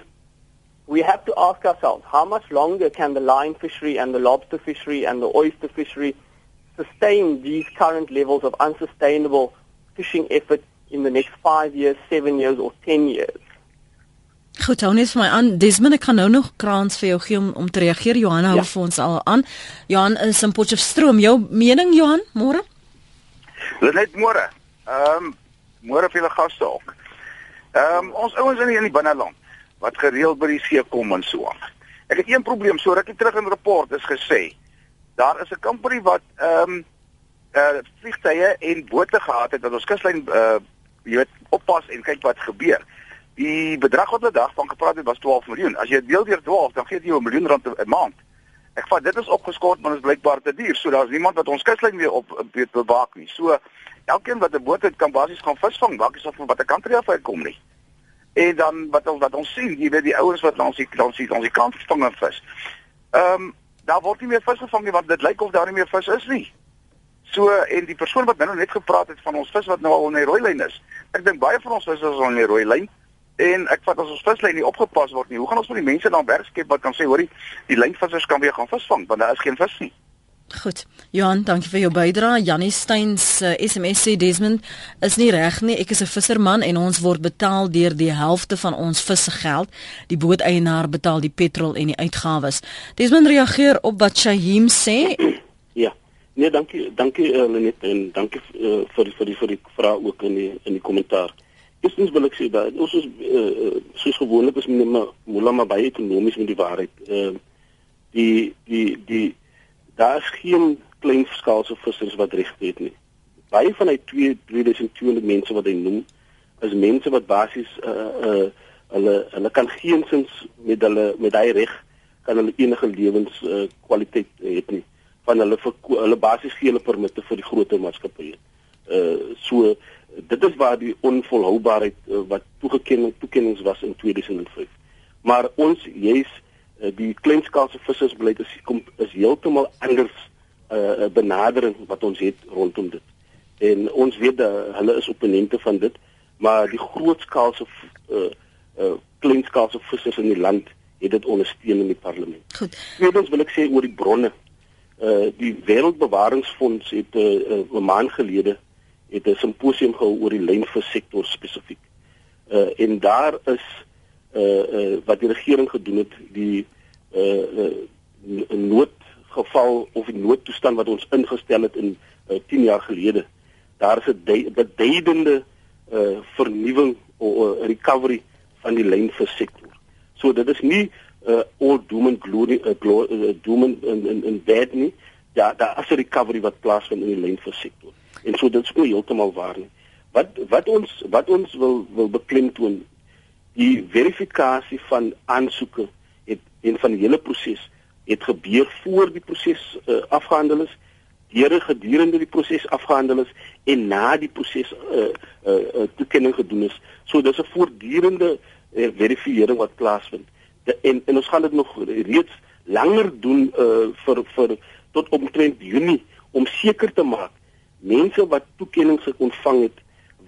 we have to ask ourselves how much longer can the line fishery and the lobster fishery and the oyster fishery sustain these current levels of unsustainable fishing effort in the next 5 years, 7 years or 10 years. Goed, hou net vir my aan. Desmond, ek kan nou nog kraans vir jou gee om, om te reageer. Johan hou ja. vir ons al aan. Johan is in Potchefstroom. Jou mening, Johan? Môre? Dit net môre. Ehm um, môre vir julle gaste ook. Ehm um, ons ouens in die, in die binneland wat gereeld by die see kom en so aan. Ek het een probleem, so rukkie terug in 'n rapport is gesê daar is 'n company wat ehm um, uh vliegtye en bote gehad het wat ons kuslyn uh jy weet oppas en kyk wat gebeur. Die bedrag wat hulle dag van gepraat het was 12 miljoen. As jy deel deur 12, dan gee dit jou 'n miljoen rand 'n maand. Ek vat dit is opgeskort, maar dit is blykbaar te duur. So daar's niemand wat ons kuslyn weer op weet bewaak nie. So elkeen wat 'n boot het kan basies gaan visvang, maak nie saak van watter kant hy af kom nie. En dan wat wat ons sien, jy weet die ouens wat ons die ons die ons die kant vang en vis. Ehm um, daar word nie meer vis gevang nie want dit lyk of daar nie meer vis is nie. So en die persoon wat nou net gepraat het van ons vis wat nou al in die rooi lyn is. Ek dink baie van ons vis is al in die rooi lyn en ek vat as ons vislyn nie opgepas word nie. Hoe gaan ons vir die mense dan werk skep wat kan sê hoorie, die lynvissers kan weer gaan visvang want daar is geen vis nie. Goed. Johan, dankie vir jou bydrae. Janie Steyn se uh, SMS sê Desmond is nie reg nie. Ek is 'n visserman en ons word betaal deur die helfte van ons vissegeld. Die booteienaar betaal die petrol en die uitgawes. Desmond reageer op wat Shahim sê. Ja. Nee, dankie, dankie uh, Lenet en dankie uh, vir vir vir die vraag ook in die in die kommentaar. Eerstens wil ek sê dat ons is uh, soos gewoonlik is meneer Mulama baie ekonomies met die waarheid. Uh, die die die daar is geen kleinskaalse vissers wat reg het nie. Baie van hy 2200 mense wat hy noem is mense wat basies uh uh hulle hulle kan geensins met hulle met hy reg kan hulle enige lewens uh, kwaliteit het nie van hulle hulle basies gee hulle permitte vir die groter maatskappye. Uh so dit is waar die onvolhoubaarheid uh, wat toegeken toekennings was in 2005. Maar ons jy's die kleinskaalse vissersbeleid is kom is heeltemal anders uh benadering wat ons het rondom dit. En ons weet dat hulle is opponente van dit, maar die grootskaalse uh uh kleinskaalse vissers in die land het dit ondersteun in die parlement. Goed. Tweedens wil ek sê oor die bronne. Uh die Wêreldbewaringsfonds het 'n uh, uh, 'n maand gelede het 'n simposium gehou oor die lynvissektor spesifiek. Uh en daar is uh uh wat die regering gedoen het, die uh, uh noodgeval of die noodtoestand wat ons ingestel het in uh, 10 jaar gelede. Daar is 'n beduidende uh vernuwing of uh, recovery van die lynvissektor. So dit is nie uh all doom and glory uh, glory, uh, doom and in, in bad nie. Ja, daar is 'n recovery wat plaasvind in die lynvissektor. En so dit is nie heeltemal waar nie. Wat wat ons wat ons wil wil beklemtoon die verifikasie van aansoeke het en van die hele proses het gebeur voor die proses uh, afgehandel is deur gedurende die proses afgehandel is en na die proses uh, uh, uh, toekenning gedoen is. So dis 'n voortdurende uh, verifiering wat plaasvind. De, en en ons gaan dit nog reeds langer doen uh, vir vir tot omtrent Junie om seker te maak mense wat toekennings ontvang het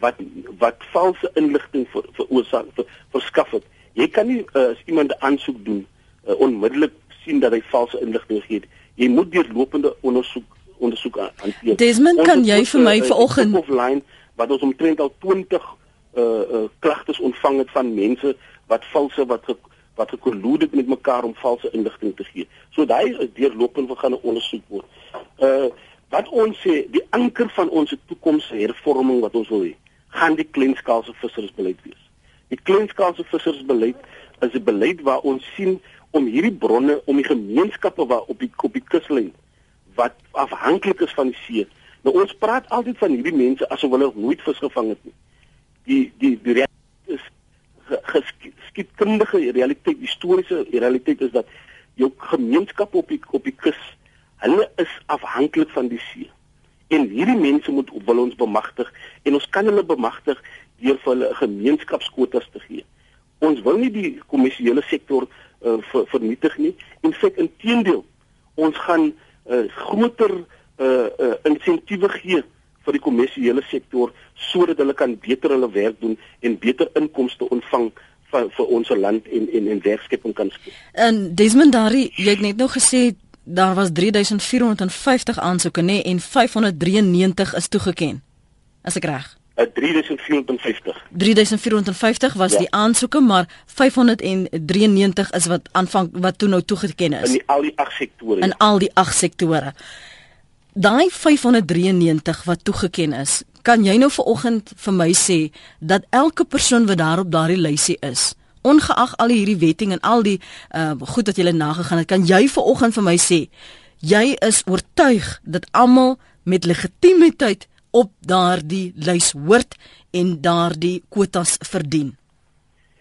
wat wat valse inligting vir veroorsaak vir, verskaf het. Jy kan nie uh, as iemand 'n aansoek doen uh, onmiddellik sien dat hy valse inligting het. Jy moet deurlopende ondersoek ondersoek hanteer. Desmond, kan jy vir my uh, vanoggend offline wat ons omtrent al 20 uh uh klagtes ontvang het van mense wat valse wat ge, wat gekollude het met mekaar om valse inligting te gee. So daai is deurlopend wat gaan ondersoek word. Uh wat ons sê, die anker van ons toekomstige hervorming wat ons wil hê, gaan die kleinskaalse vissersbeleid wees. Die kleinskaalse vissersbeleid is 'n beleid waar ons sien om hierdie bronne om die gemeenskappe waar op die op die kuslyn wat afhanklik is van die see. Nou ons praat altyd van hierdie mense asof hulle nooit vis gevang het nie. Die die die realiteit is geskiedkundige realiteit, historiese realiteit is dat jou gemeenskap op die op die kus, hulle is afhanklik van die see. En hierdie mense moet wil ons bemagtig en ons kan hulle bemagtig deur vir hulle gemeenskapskwotas te gee. Ons wil nie die kommersiële sektor uh, ver, vernietig nie. In feite inteendeel, ons gaan uh, groter uh, uh, insentiewe gee vir die kommersiële sektor sodat hulle kan beter hulle werk doen en beter inkomste ontvang vir vir ons land en en en werkskepping kan skep. En Desmond Dari, jy het net nou gesê daar was 3450 aansoeke nê en 593 is toegeken. As ek reg? 3450. 3450 was ja. die aansoeke, maar 593 is wat aanvang wat toe nou toegeken is. In die, al die 8 sektore. In al die 8 sektore. Daai 593 wat toegeken is, kan jy nou vanoggend vir my sê dat elke persoon wat daar op daardie lysie is, ongeag al hierdie wetting en al die uh goed wat jy nagegaan het, kan jy vanoggend vir my sê jy is oortuig dat almal met legitimiteit op daardie lys hoort en daardie kwotas verdien.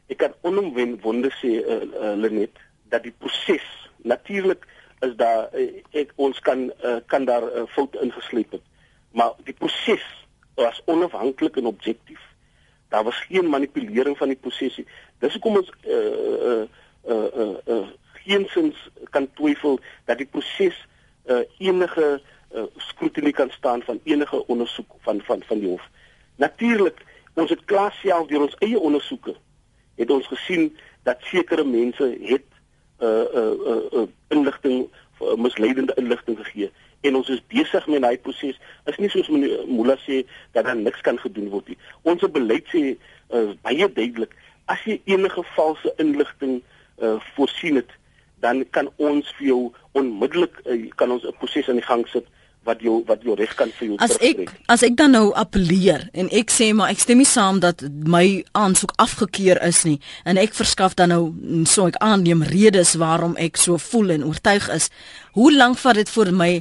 Ek kan onomwonde sê uh, uh, Lenet dat die proses natuurlik is daar uh, ek ons kan uh, kan daar uh, foute ingesleep het. Maar die proses was onafhanklik en objektief. Daar was geen manipulering van die proses nie. Dis hoekom ons uh uh uh uh, uh geensins kan twyfel dat die proses uh enige uh, skroutinie kan staan van enige ondersoek van van van die hof. Natuurlik, ons het klaar self deur ons eie ondersoeke het ons gesien dat sekere mense het uh uh uh, uh inligting uh, misleidende inligting gegee en ons is besig met daai proses. Is nie soos meneer Mula sê dat daar niks kan gedoen word nie. Ons beleid sê uh, baie duidelik as jy enige valse inligting uh, voorsien het, dan kan ons vir jou onmiddellik uh, kan ons 'n proses aan die gang sit wat jou wat jou reg kan vir jou As ek as ek dan nou appeleer en ek sê maar ek stem nie saam dat my aansoek afgekeur is nie en ek verskaf dan nou so ek aanneem redes waarom ek so voel en oortuig is. Hoe lank vat dit voor my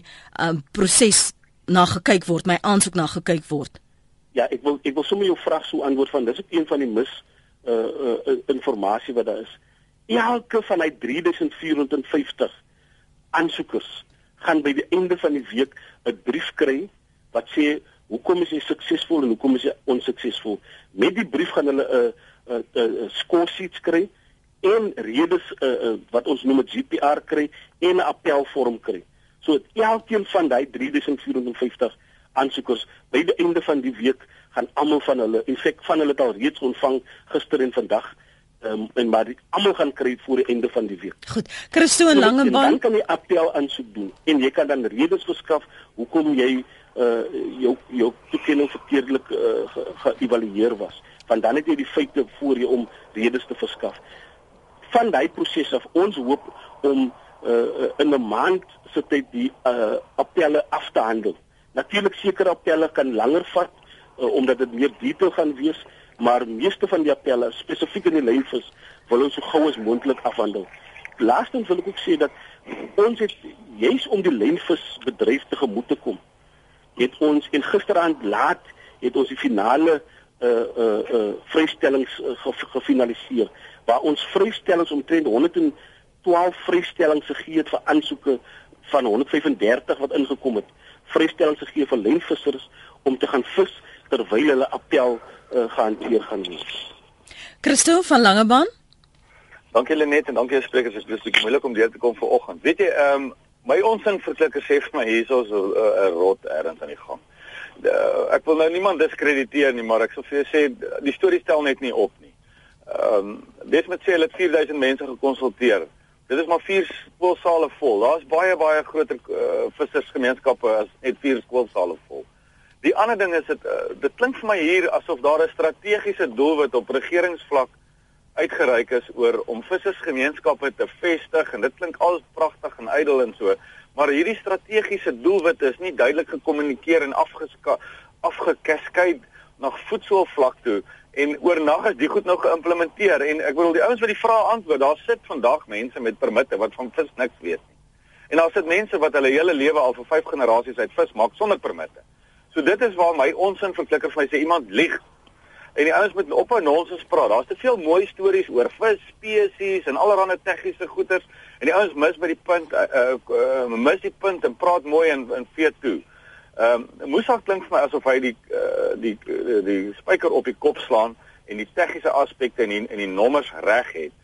um, proses na gekyk word, my aansoek na gekyk word? Ja, ek wil ek wil sommer jou vraag so antwoord van dis ook een van die mis uh uh informasie wat daar is. Elke van hy 3450 aansoekers gaan by die einde van die week 'n brief kry wat sê hoekom is jy suksesvol en hoekom is jy onsuksesvol. Met die brief gaan hulle 'n 'n 'n score sheets kry en redes uh, uh, wat ons noem 'n GPR kry en 'n appelvorm kry. So elkeen van daai 3450 aansoekers by die einde van die week gaan almal van hulle in feite van hulle al reeds ontvang gister en vandag um, en maar almal gaan kry voor die einde van die week. Goed. Christo en Langebaan dan kan jy appel aansoek doen en jy kan dan redes verskaf hoekom jy uh jou jou toekenning verkeerdelik uh, geëvalueer was. Want dan het jy die feite voor jou om redes te verskaf. Van daai proses af ons hoop om uh in 'n maand se tyd die uh appelle af te handel. Natuurlik sekere appelle kan langer vat uh, omdat dit meer detail gaan wees, maar meeste van die appelle spesifiek in die lynvis wil ons so gou as moontlik afhandel. Laastens wil ek ook sê dat ons het juis om die lynvisbedryf te gemoed te kom. Het ons en gisteraand laat het ons die finale uh uh uh vrystellings uh, gefinaliseer waar ons vrystellings omtrent 112 vrystellings gegee het vir aansoeke van 135 wat ingekom het vrystellings gegee vir lynvissers om te gaan vis terwyl hulle appel uh, gehanteer gaan word. Christo van Langebaan. Dankie Lenet en dankie sprekers. Dit is baie moeilik om deur te kom vanoggend. Weet jy, ehm um, my onsin verklikker sê vir my hierso so 'n uh, rot erns aan die gang. De, uh, ek wil nou niemand diskrediteer nie, maar ek sou vir jou sê die storie stel net nie op nie. Ehm um, dis met sê hulle het 4000 mense gekonsulteer. Dit is maar vier skoolsale vol. Daar's baie baie groter uh, vissersgemeenskappe as net vier skoolsale vol. Die ander ding is dit uh, dit klink vir my hier asof daar 'n strategiese doelwit op regeringsvlak uitgereik is oor om vissersgemeenskappe te vestig en dit klink al pragtig en ydel en so, maar hierdie strategiese doelwit is nie duidelik gekommunikeer en afgekaskei na voedselvlak toe en oornag is die goed nou geïmplementeer en ek bedoel die ouens wat die vrae antwoord, daar sit vandag mense met permitte wat van vis niks weet nie. En daar sit mense wat hulle hele lewe al vir 5 generasies uit vis maak sonder permitte. So dit is waar my onsin verklikker vir my sê iemand lieg. En die ouens moet ophou nonsens praat. Daar's te veel mooi stories oor vis spesies en allerlei tegniese goeters en die ouens mis by die punt uh, uh, uh, mis die punt en praat mooi en en vee toe. Ehm um, Musa klink vir my asof hy die uh, die die, die spyker op die kop slaan en die tegniese aspekte en die, en die nommers reg het.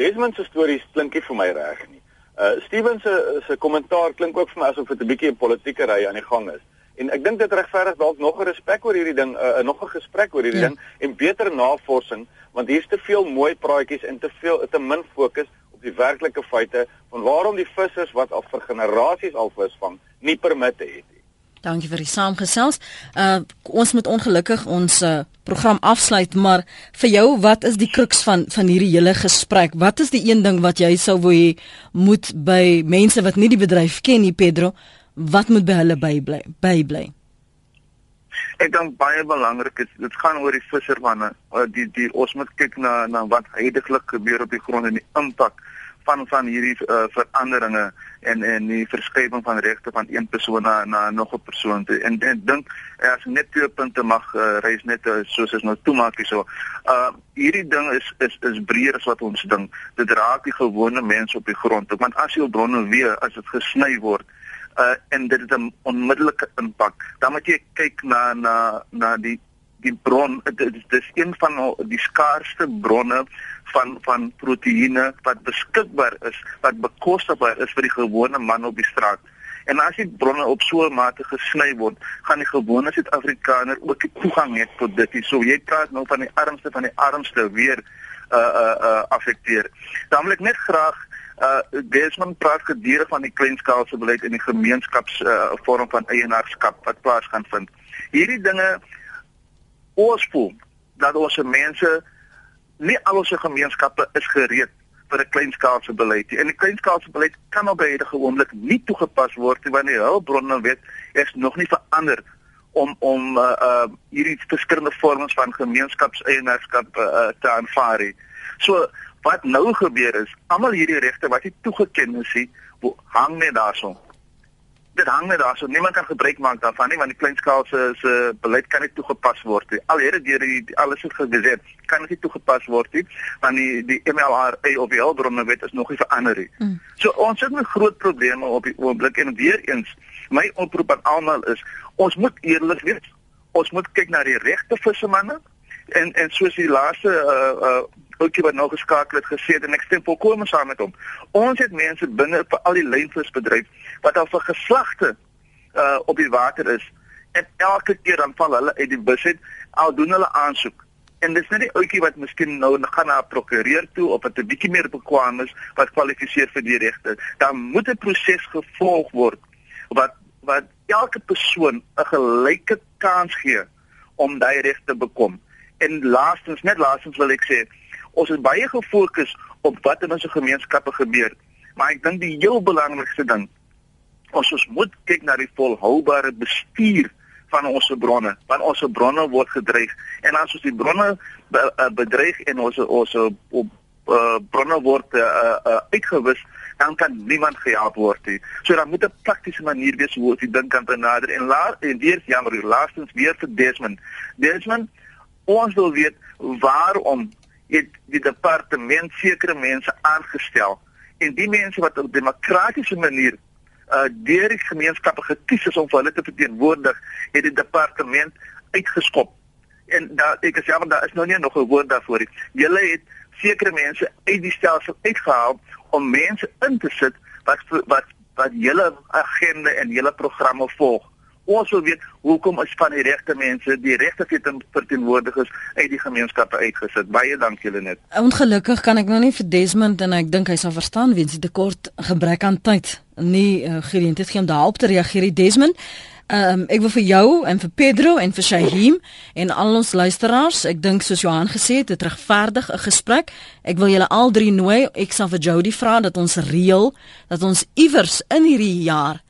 Desmond se stories klink nie vir my reg nie. Uh Steven se se kommentaar klink ook vir my asof dit 'n bietjie 'n politieke ry aan die gang is. En ek dink dit regverdig dalk nog 'n respek oor hierdie ding, uh, nog 'n gesprek oor hierdie ja. ding en beter navorsing want hier's te veel mooi praatjies en te veel te min fokus op die werklike feite van waarom die vissers wat al vir generasies al visvang nie permitte het nie. Dankie vir die saamgesels. Uh ons moet ongelukkig ons uh, program afsluit, maar vir jou, wat is die kruks van van hierdie hele gesprek? Wat is die een ding wat jy sou wou hê moet by mense wat nie die bedryf ken nie, Pedro, wat moet by hulle bybly? Bybly. Ek dink baie belangrik is dit gaan oor die vissermanne. Uh, die die ons moet kyk na na wat heidaglik gebeur op die grond en die impak van van hierdie uh, veranderinge en en die verskywing van regte van een persoon na na nog 'n persoon te en ek dink as net twee punte mag uh, reis net uh, soos is nou toemaak hierso. Uh hierdie ding is is is breër as wat ons dink. Dit raak die gewone mense op die grond. Want as jy bronne weer as dit gesny word uh en dit het 'n onmiddellike impak. Dan moet jy kyk na na na die die bron dit is een van die skaarsste bronne van van proteïene wat beskikbaar is wat bekostigbaar is vir die gewone man op die straat. En as die bronne op so 'n mate gesny word, gaan die gewone Suid-Afrikaner ook die toegang hê tot dit. So jy praat nou van die armste van die armste weer uh uh uh affekteer. Dan wil ek net graag uh Desmond praat gedurig van die kleinskaalse beleid en die gemeenskaps uh vorm van eienaarskap wat plaas gaan vind. Hierdie dinge oorspoel dat ons mense nie al ons gemeenskappe is gereed vir 'n kleinskaalse beleid. En 'n kleinskaalse beleid kan op hierdie oomblik nie toegepas word nie want die hulpbronne weet is nog nie verander om om uh, uh hierdie verskillende vorms van gemeenskapseienaarskap uh, te aanvaar. So wat nou gebeur is, almal hierdie regte wat nie toegeken is nie, hang net daarso dit hang net daar so niemand kan gebruik maak daarvan nie want die kleinskaalse se beleid kan nie toegepas word nie. Al het dit deur die alles het gesê kan dit nie toegepas word nie want die die MLR of die hulpbronne wet is nog nie verander nie. Mm. So ons het 'n groot probleme op die oomblik en weer eens my oproep aan almal is ons moet eerlik wees. Ons moet kyk na die regte vissermanne en en soos die laaste uh uh ouetjie wat nou geskakel het gesê het en ek stem volkomme saam met hom. Ons het mense binne vir al die lynvisbedryf wat al vir geslagte uh op die water is en elke keer dan val hulle uit die bus uit al doen hulle aansoek. En dis net die ouetjie wat miskien nou gaan na 'n prokureur toe of wat 'n bietjie meer bekwam is wat kwalifiseer vir die regte. Dan moet 'n proses gevolg word wat wat elke persoon 'n gelyke kans gee om daai reg te bekom. En laastens, net laastens wil ek sê, ons is baie gefokus op wat in ons gemeenskappe gebeur. Maar ek dink die heel belangrikste ding ons ons moet kyk na die volhoubare bestuur van ons bronne, want ons bronne word gedreig en as ons die bronne be, uh, bedreig en ons ons op uh, bronne word uh, uh, uitgewis dan kan niemand gehelp word nie. So dan moet 'n praktiese manier wees hoe ons die ding kan benader en laat en weer jammer, laastens weer vir Desmond. Desmond, ons wil weet waarom het die departement sekere mense aangestel en die mense wat op demokratiese manier uh deur die gemeenskappe gekies is om vir hulle te verteenwoordig, het die departement uitgeskop. En daar ek sê maar daar is nou nie nog 'n woord daarvoor nie. Julle het sekere mense uit die stelsel uitgehaal om mense in te sit wat wat wat julle agenda en julle programme volg. Ons wil weet hoekom is van die regte mense, die regte verteenwoordigers uit die gemeenskappe uitgesit. Baie dankie julle net. Ongelukkig kan ek nou nie vir Desmond en ek dink hy sal verstaan weens die tekort gebrek aan tyd nie uh, geleentheid gee om daarop te reageer. Desmond, Ehm um, ek wil vir jou en vir Pedro en vir Shahim en al ons luisteraars, ek dink soos Johan gesê het, 'n regverdig 'n gesprek. Ek wil julle al drie nooi. Ek sal vir Jody vra dat ons reël dat ons iewers in hierdie jaar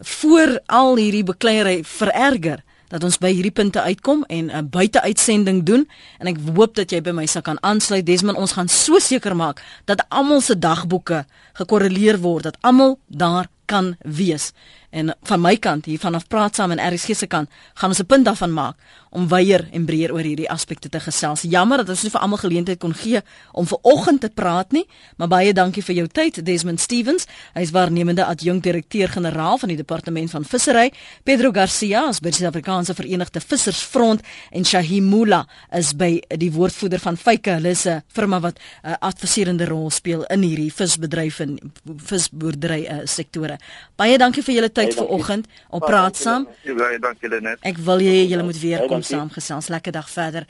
voor al hierdie bekleierery vererger dat ons by hierdie punte uitkom en 'n buiteuitsending doen. En ek hoop dat jy by my sal kan aansluit. Desmond ons gaan so seker maak dat almal se dagboeke gekorreleer word dat almal daar kan wees En van my kant hier vanaf praat saam en RSG se kant gaan ons 'n punt daarvan maak om weier en breër oor hierdie aspekte te gesels. Jammer dat ons nie vir almal geleentheid kon gee om ver oggend te praat nie, maar baie dankie vir jou tyd Desmond Stevens. Hy is waarnemende adjunkt-direkteur-generaal van die Departement van Vissery. Pedro Garcia is by die Suid-Afrikaanse Verenigde Vissersfront en Shahimula is by die woordvoerder van Fyke. Hulle is 'n firma wat 'n uh, adviserende rol speel in hierdie visbedryf en visboerdery uh, sektore. Baie dankie vir julle tyd tyd vanoggend om praat saam. Baie dankie Lenet. Ek wil jy julle moet weer kom saamgesels. Lekker dag verder.